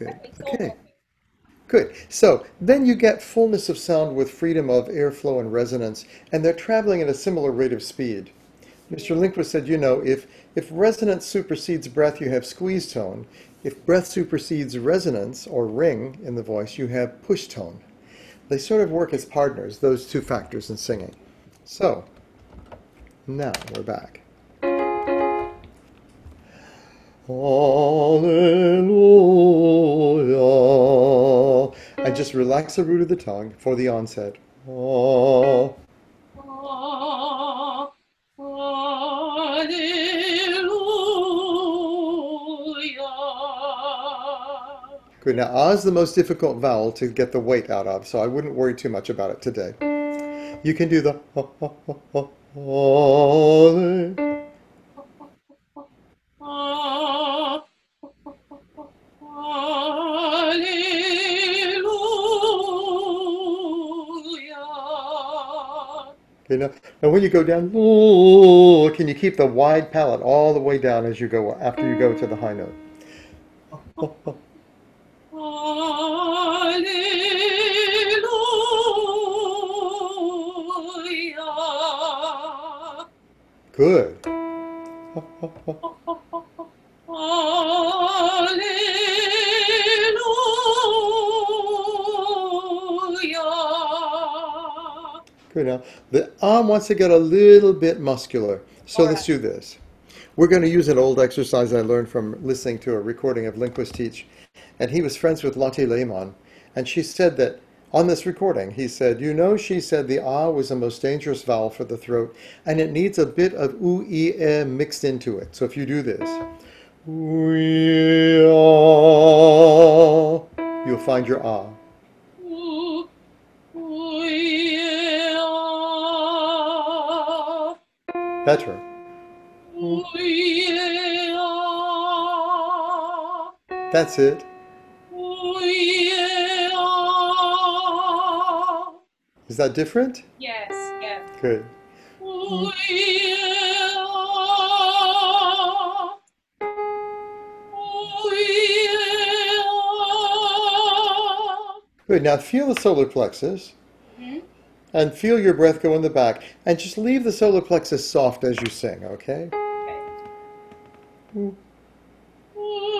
Good. Okay. Good. So then you get fullness of sound with freedom of airflow and resonance, and they're traveling at a similar rate of speed. Mr. Lindquist said, you know, if, if resonance supersedes breath, you have squeeze tone. If breath supersedes resonance or ring in the voice, you have push tone. They sort of work as partners, those two factors in singing. So now we're back. Hallelujah. Just relax the root of the tongue for the onset. Oh. Ah, Hallelujah. Good. Now, ah is the most difficult vowel to get the weight out of, so I wouldn't worry too much about it today. You can do the Okay, now, now when you go down, ooh, can you keep the wide palate all the way down as you go after you go to the high note? Good. Good. Now the arm wants to get a little bit muscular, so All let's do this. We're going to use an old exercise I learned from listening to a recording of Lindquist teach, and he was friends with Lotte Lehmann, and she said that on this recording, he said, you know, she said the ah was the most dangerous vowel for the throat, and it needs a bit of oo e eh mixed into it. So if you do this, ooh, ah, you'll find your ah. Better. That's it. Is that different? Yes, yes. Good. Ooh, yeah. Ooh, yeah. Good. Now feel the solar plexus? And feel your breath go in the back and just leave the solar plexus soft as you sing, okay? Okay. Ooh. Ooh.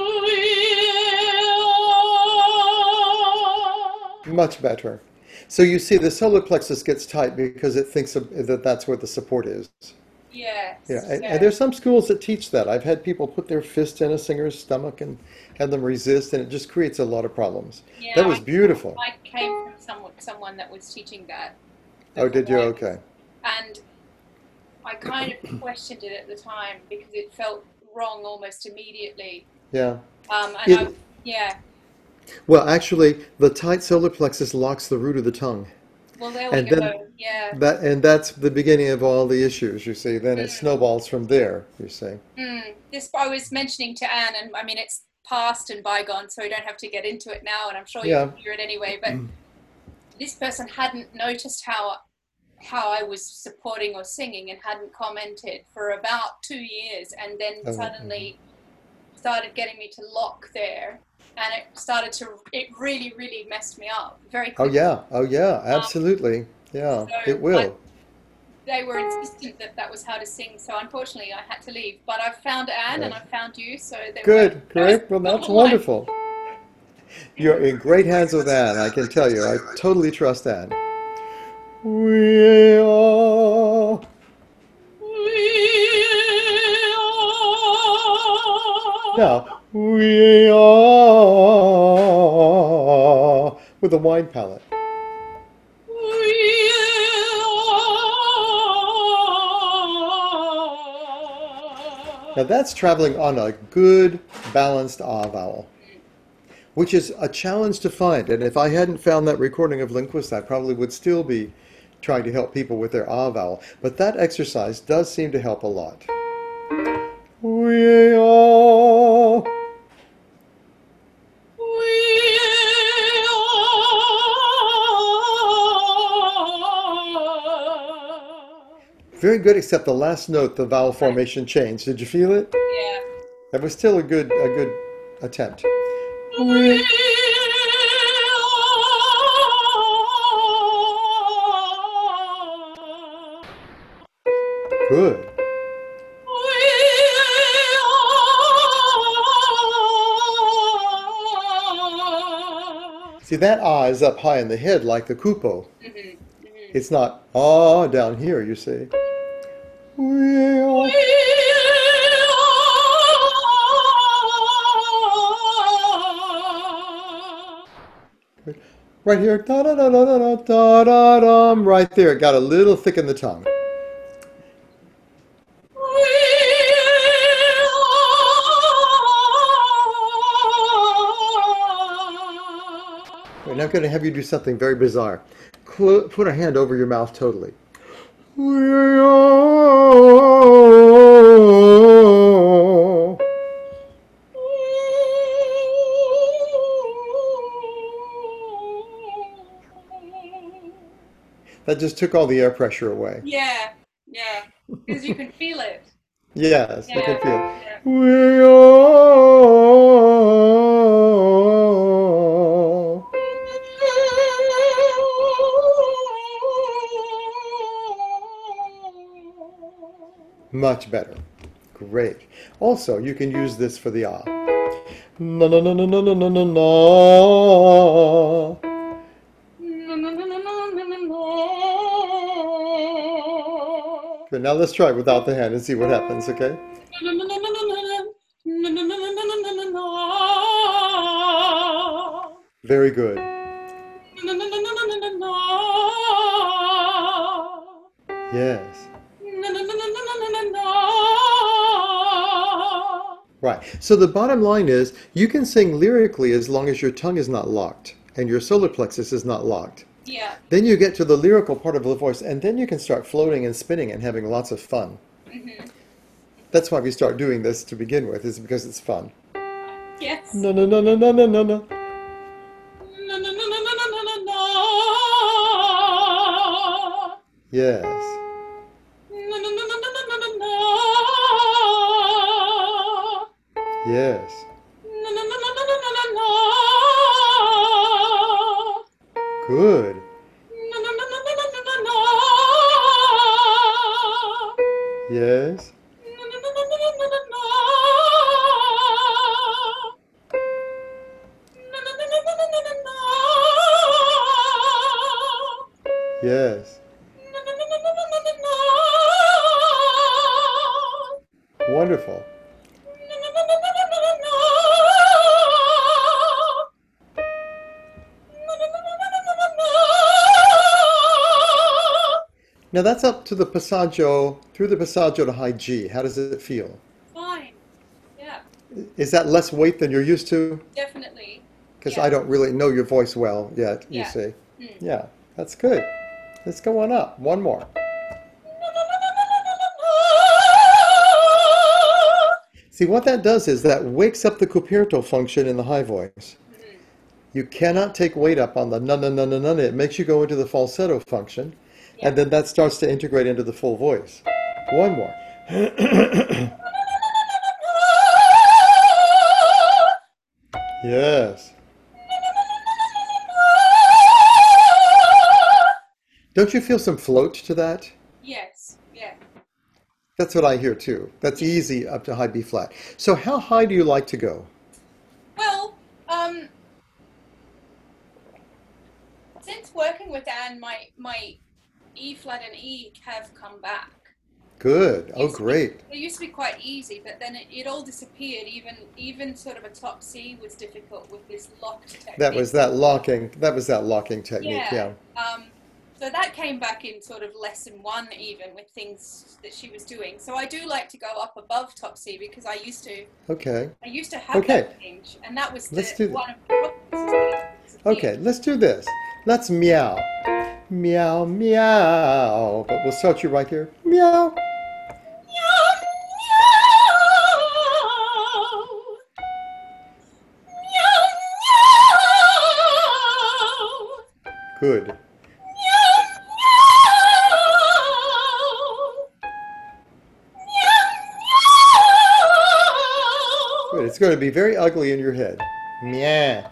Much better. So you see the solar plexus gets tight because it thinks that that's where the support is. Yes. Yeah, and, yes. and there's some schools that teach that. I've had people put their fist in a singer's stomach and have them resist, and it just creates a lot of problems. Yeah, That was beautiful. I came from someone someone that was teaching that. Oh, did you? Okay. And I kind of questioned it at the time because it felt wrong almost immediately. Yeah. Um, and It- I, yeah. Well, actually, the tight solar plexus locks the root of the tongue. Well, there we And go. then- yeah. That and that's the beginning of all the issues. You see, then it Mm. snowballs from there. You see. Mm, this I was mentioning to Anne, and I mean it's past and bygone, so we don't have to get into it now. And I'm sure Yeah. you'll hear it anyway. But. this person hadn't noticed how how I was supporting or singing, and hadn't commented for about two years, and then Oh, suddenly mm-hmm. started getting me to lock there, and it started to. It really, really messed me up very Oh yeah. Oh yeah. Um, Absolutely. Yeah. so It will. They were insistent that that was how to sing, so unfortunately I had to leave. But I found Anne and I found you, so they Good. Great. Well, that's wonderful. You're in great hands with Anne. I can tell you. I totally trust Anne. We are. Now we are with a wide palate. Now that's traveling on a good balanced ah vowel, which is a challenge to find. And if I hadn't found that recording of Lindquist, I probably would still be trying to help people with their ah vowel. But that exercise does seem to help a lot. We are. Very good, except the last note, the vowel formation changed. Did you feel it? Yeah. That was still a good, a good attempt. Good. See, that ah is up high in the head like the kupo. Mhm, mhm. It's not ah down here, you see. We are- Right here, da da da da da da da da. Right there, It got a little thick in the tongue. Now I'm going to have you do something very bizarre. Clo- put a hand over your mouth totally. That just took all the air pressure away. Yeah, yeah, because you can feel it. Yes, I can feel. yeah. We are. Much better. Great. Also, you can use this for the ah. No, no, no, no, no, no, no, no, Okay, now let's try without the hand and see what happens, okay? Very good. Yes. Right. So the bottom line is you can sing lyrically as long as your tongue is not locked and your solar plexus is not locked. Yeah. Then you get to the lyrical part of the voice and then you can start floating and spinning and having lots of fun. mhm. That's why we start doing this to begin with, is because it's fun. Yes. No, no, no, no, no, no, no, no. Yes. Yes. Good. Now that's up to the passaggio, through the passaggio to high G. How does it feel? Fine. Yeah, Is that less weight than you're used to? definitely. Because Yeah. I don't really know your voice well yet, you Yeah. see. Mm. Yeah, that's good. Let's go on up. One more. See, what that does is that wakes up the copierto function in the high voice. You cannot take weight up on the na na na na na. It makes you go into the falsetto function, and then that starts to integrate into the full voice. One more. yes. Don't you feel some float to that? Yes. Yeah. That's what I hear too. That's easy up to high B flat. So how high do you like to go? Well, um, since working with Anne, my my E flat and E have come back. Good. Oh, to be- great. They used to be quite easy, but then it, it all disappeared. Even even sort of a top C was difficult with this locked technique. That was that locking. That was that locking technique. Yeah. Yeah. Um, so that came back in sort of lesson one, even with things that she was doing. So I do like to go up above top C because I used to Okay. I used to have Okay. that range, and that was the, Let's do that. one of the. Okay. Let's do this. Let's meow, meow, meow. But we'll start you right here. Meow. Meow Meow Meow Meow Good. Meow, meow. Meow, meow. Good. It's going to be very ugly in your head. Meow.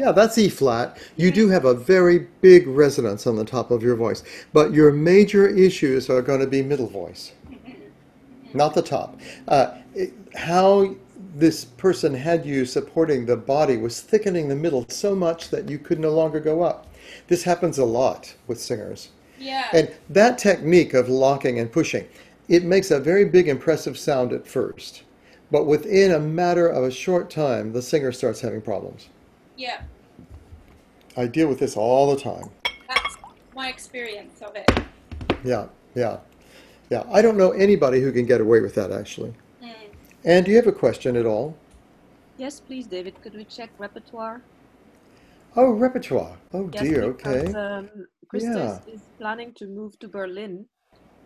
Yeah, that's E flat. You do have a very big resonance on the top of your voice, but your major issues are going to be middle voice, not the top. Uh, it- how this person had you supporting the body was thickening the middle so much that you could no longer go up. This happens a lot with singers. Yeah. And that technique of locking and pushing, it makes a very big impressive sound at first. But within a matter of a short time, the singer starts having problems. Yeah. I deal with this all the time. That's my experience of it. Yeah, yeah, yeah. I don't know anybody who can get away with that actually. Mm. And do you have a question at all? Yes, please, David. Could we check repertoire? Oh, repertoire. Oh Yes, dear, because okay. um, Krista Yeah. is, is planning to move to Berlin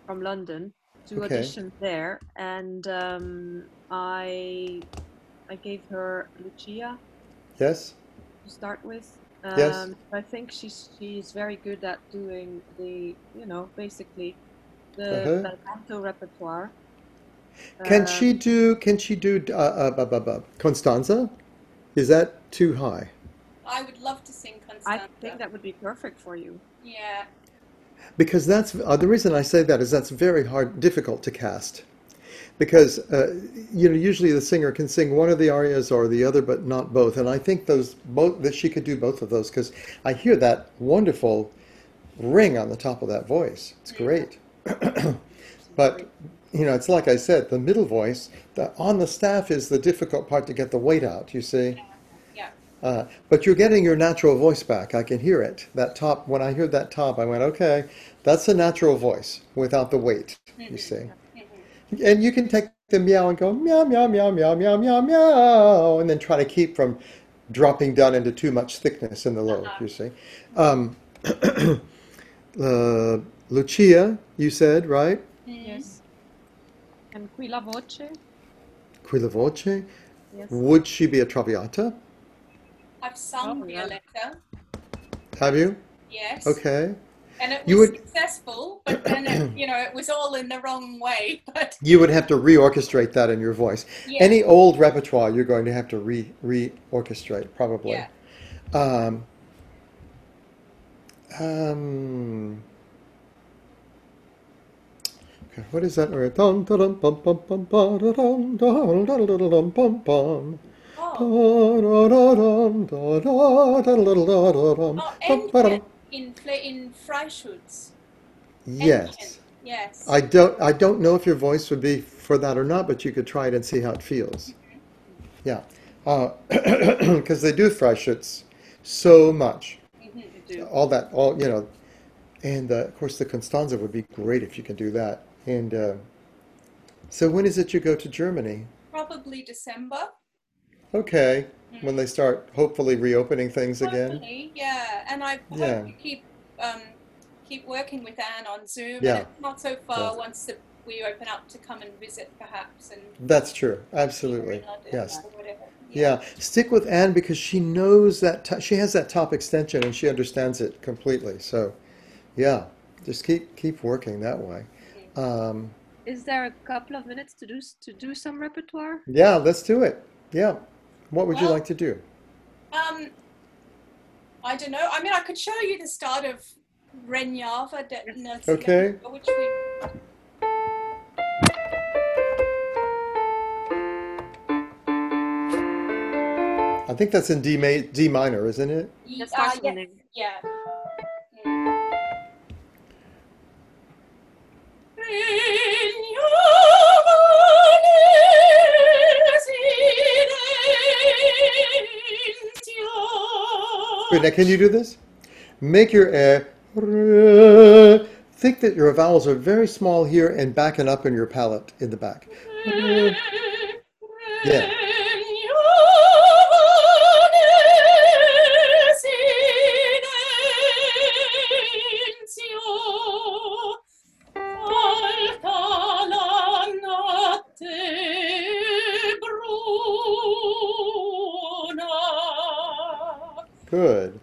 from London to Okay. audition there, and um, I I gave her Lucia Yes? To start with. Yes. Um, I think she's she's very good at doing the you know basically the Uh-huh. bel canto repertoire. Can Uh, she do, can she do uh, uh, bu- bu- bu- Constanza? Is that too high? I would love to sing Constanza. I think that would be perfect for you. Yeah. Because that's uh, the reason I say that is that's very hard, difficult to cast. Because uh, you know, usually the singer can sing one of the arias or the other, but not both. And I think those both that she could do both of those because I hear that wonderful ring on the top of that voice. It's great. but you know, it's like I said, the middle voice the, on the staff is the difficult part to get the weight out. You see. Yeah. Uh, but you're getting your natural voice back. I can hear it. That top, when I heard that top, I went, okay, that's a natural voice without the weight, you see. And you can take the meow and go meow, meow, meow, meow, meow, meow, meow, and then try to keep from dropping down into too much thickness in the low, you see. Um, uh, Lucia, you said, right? Yes. And qui la voce? Qui la voce. Yes. Would she be a traviata? I've sung Oh, yeah. Violetta. Have you? Yes. Okay. And it was You would- successful, but then it, you know it was all in the wrong way. But You would have to reorchestrate that in your voice. yeah. Any old repertoire, you're going to have to re reorchestrate, probably. Yeah. Um, um, okay, what is that? Oh, oh bum, ba, da, Entchen dum. in Fle- in Freischutz. Yes. Yes. I don't I don't know if your voice would be for that or not, but you could try it and see how it feels. Yeah. Because they do Freischutz so much. Mhm. Do. All that, all, you know. And uh, of course, the Constanza would be great if you can do that. And uh, so when is it you go to Germany? Probably December. Okay. When they start hopefully reopening things again. Yeah. And I Yeah. hope to keep um, keep working with Anne on Zoom. Yeah. And it's not so far Yeah. once the, we open up to come and visit, perhaps, and That's true. Absolutely. Yes. whatever. Yeah, stick with Anne because she knows that to- she has that top extension and she understands it completely. So, yeah, just keep keep working that way. Um, Is there a couple of minutes to do to do some repertoire? yeah, let's do it. Yeah, what would you like to do? Um, I don't know. I mean, I could show you the start of Regnava nel Okay. which we I think that's in D ma- D minor, isn't it? That uh, yes, yeah. Now can you do this? Make your air. Think that your vowels are very small here and backing up in your palate in the back. Yeah. could.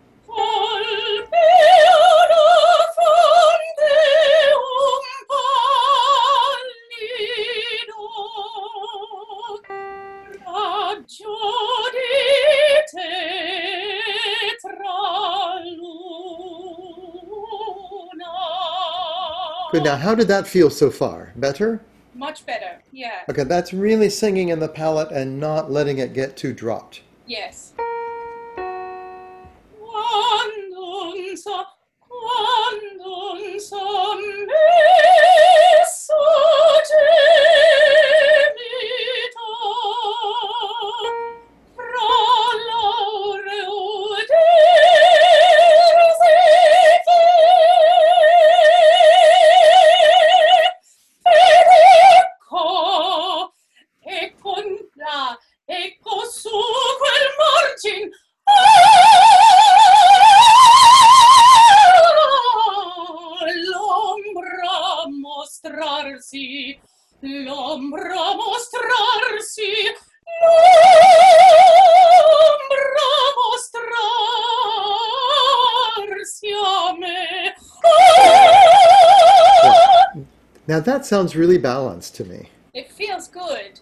Good. Now, how did that feel so far? Better? Much better, yeah. Okay, that's really singing in the palate and not letting it get too dropped. Sounds really balanced to me. it feels good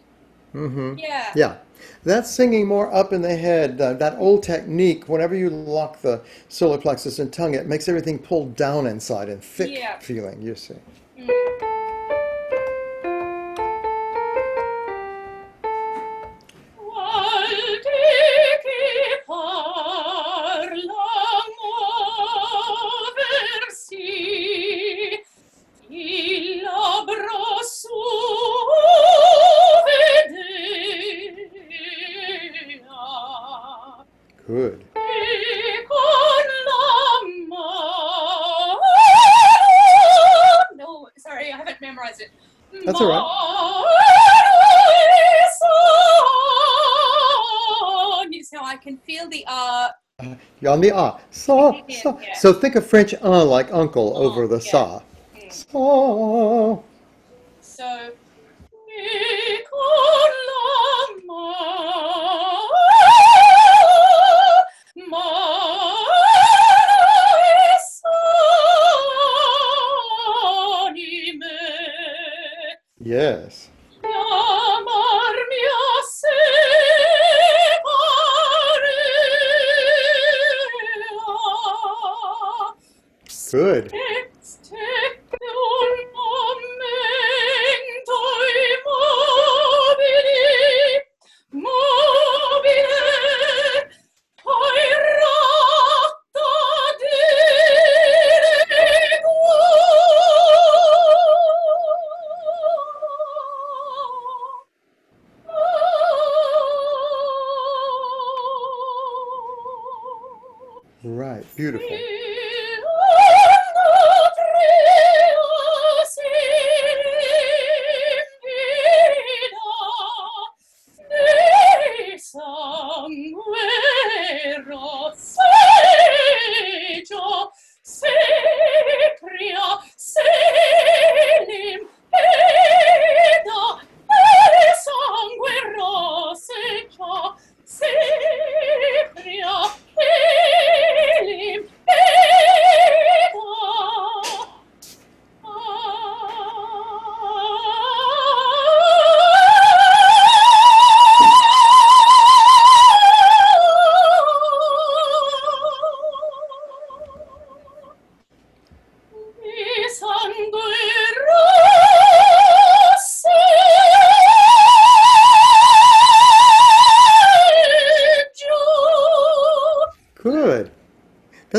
hmm yeah Yeah, that's singing more up in the head. Uh, that old technique, whenever you lock the solar plexus and tongue, it makes everything pull down inside and thick Yeah. feeling, you see. Guardi I can feel the uh You're on the ah. Saw, saw. Yeah. So think of French uh like uncle over the yeah. saw. Mm. Saw. so con la mano anime Yes. Good.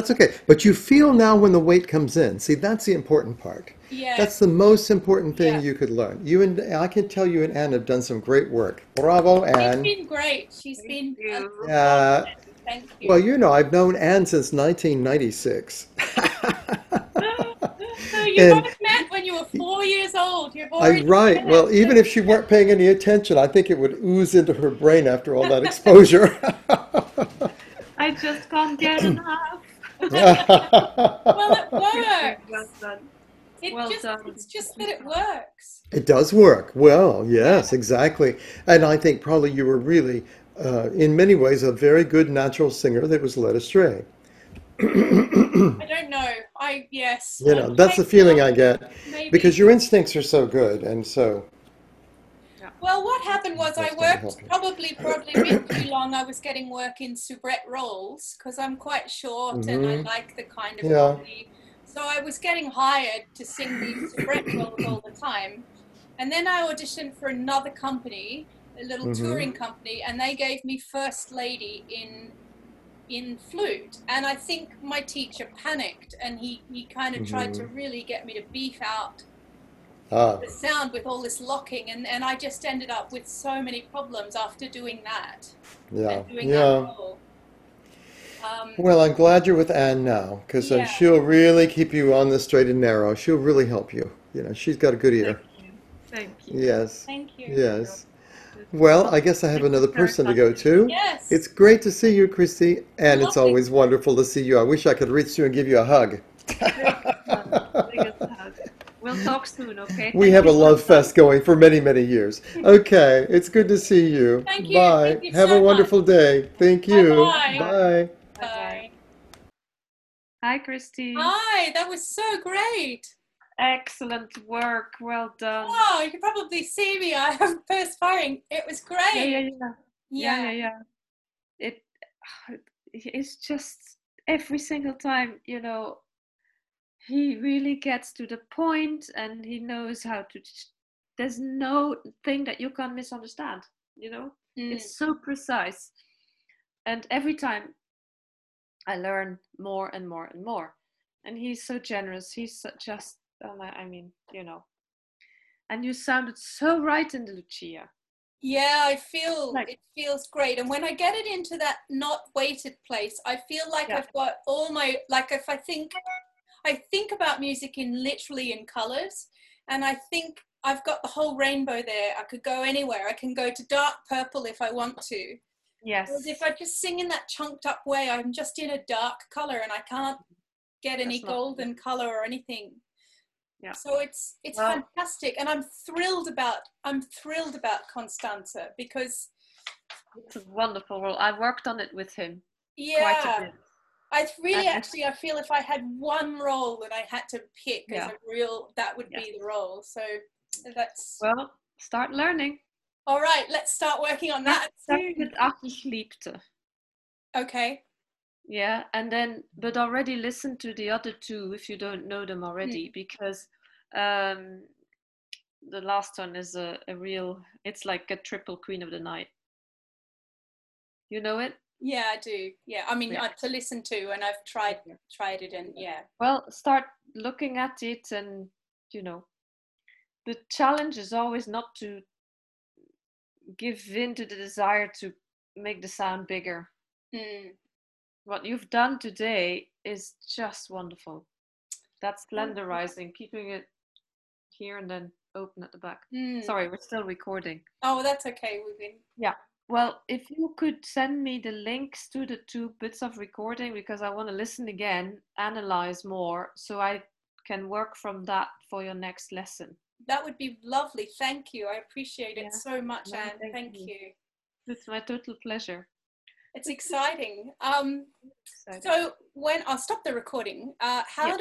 That's okay. But you feel now when the weight comes in. See, that's the important part. Yeah. That's the most important thing Yeah. you could learn. You and I can tell you and Anne have done some great work. Bravo, She's Anne. been great. She's been. you. Uh, Thank you. well, you know, I've known Anne since 1996. So you and- both met when you were four years old. You've I, already right. met. Well, even if she weren't paying any attention, I think it would ooze into her brain after all that exposure. I just can't get enough. Well, it works. Well done. It Well just, done. it's just that it works. It does work. Well, yes, exactly. And I think probably you were really, uh, in many ways, a very good natural singer that was led astray. I don't know. I yes. You know, that's the feeling I get Maybe. because your instincts are so good. And so, Well, what happened was I worked probably probably a bit too long. I was getting work in soubrette roles because I'm quite short and I Mhm. like the kind of Yeah. So I was getting hired to sing these soubrette roles all the time. And then I auditioned for another company, a little Mhm. touring company, and they gave me first lady in in flute. And I think my teacher panicked and he, he kind of tried to really get me to beef out Ah, the sound with all this locking and, and I just ended up with so many problems after doing that yeah, doing yeah. that. Um, Well, I'm glad you're with Anne now, because Yeah. she'll really keep you on the straight and narrow. She'll really help you. You know, she's got a good ear. Thank you. Thank you. Yes, thank you. yes. Well, I guess I have another person to go to. Yes. It's great to see you, Christy, and it's always wonderful to see you. I wish I could reach you and give you a hug. Biggest hug. We'll talk soon, okay? We Thank have a you so love much. fest going for many, many years. Okay, it's good to see you. Thank you. Bye. Thank you have so a wonderful day. Thank you. Bye-bye. Bye. Bye. Hi, Christine. Hi, that was so great. Excellent work. Well done. Oh, you can probably see me. I am perspiring. It was great. Yeah, yeah, yeah. Yeah, yeah, Yeah. yeah. It it's just every single time, you know, he really gets to the point and he knows how to there's no thing that you can misunderstand, you know? Mm. It's so precise. And every time I learn more and more and more. And he's so generous. He's so just, oh I mean, you know. And you sounded so right in the Lucia. Yeah, I feel Like- it feels great. And when I get it into that not weighted place, I feel like Yeah. I've got all my like if I think I think about music in literally in colors and I think I've got the whole rainbow there. I could go anywhere. I can go to dark purple if I want to. Yes. Whereas if I just sing in that chunked up way, I'm just in a dark color and I can't get any That's not- golden color or anything. Yeah. So it's it's Well- fantastic, and I'm thrilled about I'm thrilled about Constanza because It's a wonderful role. I worked on it with him quite yeah, a bit. I really actually I feel if I had one role that I had to pick Yeah. as a real that would Yeah. be the role. So that's Well, start learning. all right. Let's start working on that Start soon. with Ach ich liebte. Okay. Yeah, and then but already listen to the other two if you don't know them already, because um, the last one is a, a real. It's like a triple Queen of the Night. You know it? Yeah, I do. Yeah, I mean Yeah. uh, to listen to, and I've tried tried it, and yeah, Well, start looking at it, and you know, the challenge is always not to give in to the desire to make the sound bigger. Mm. What you've done today is just wonderful. That's slenderizing, keeping it here and then open at the back. Mm. Sorry, we're still recording. Oh, that's okay. We've been Well, if you could send me the links to the two bits of recording because I want to listen again, analyze more, so I can work from that for your next lesson. that would be lovely. Thank you. I appreciate it Yeah. so much, No, Anne. thank Thank you. you. It's my total pleasure. It's exciting. Um, Exciting. so when I'll stop the recording. Uh, how Yeah.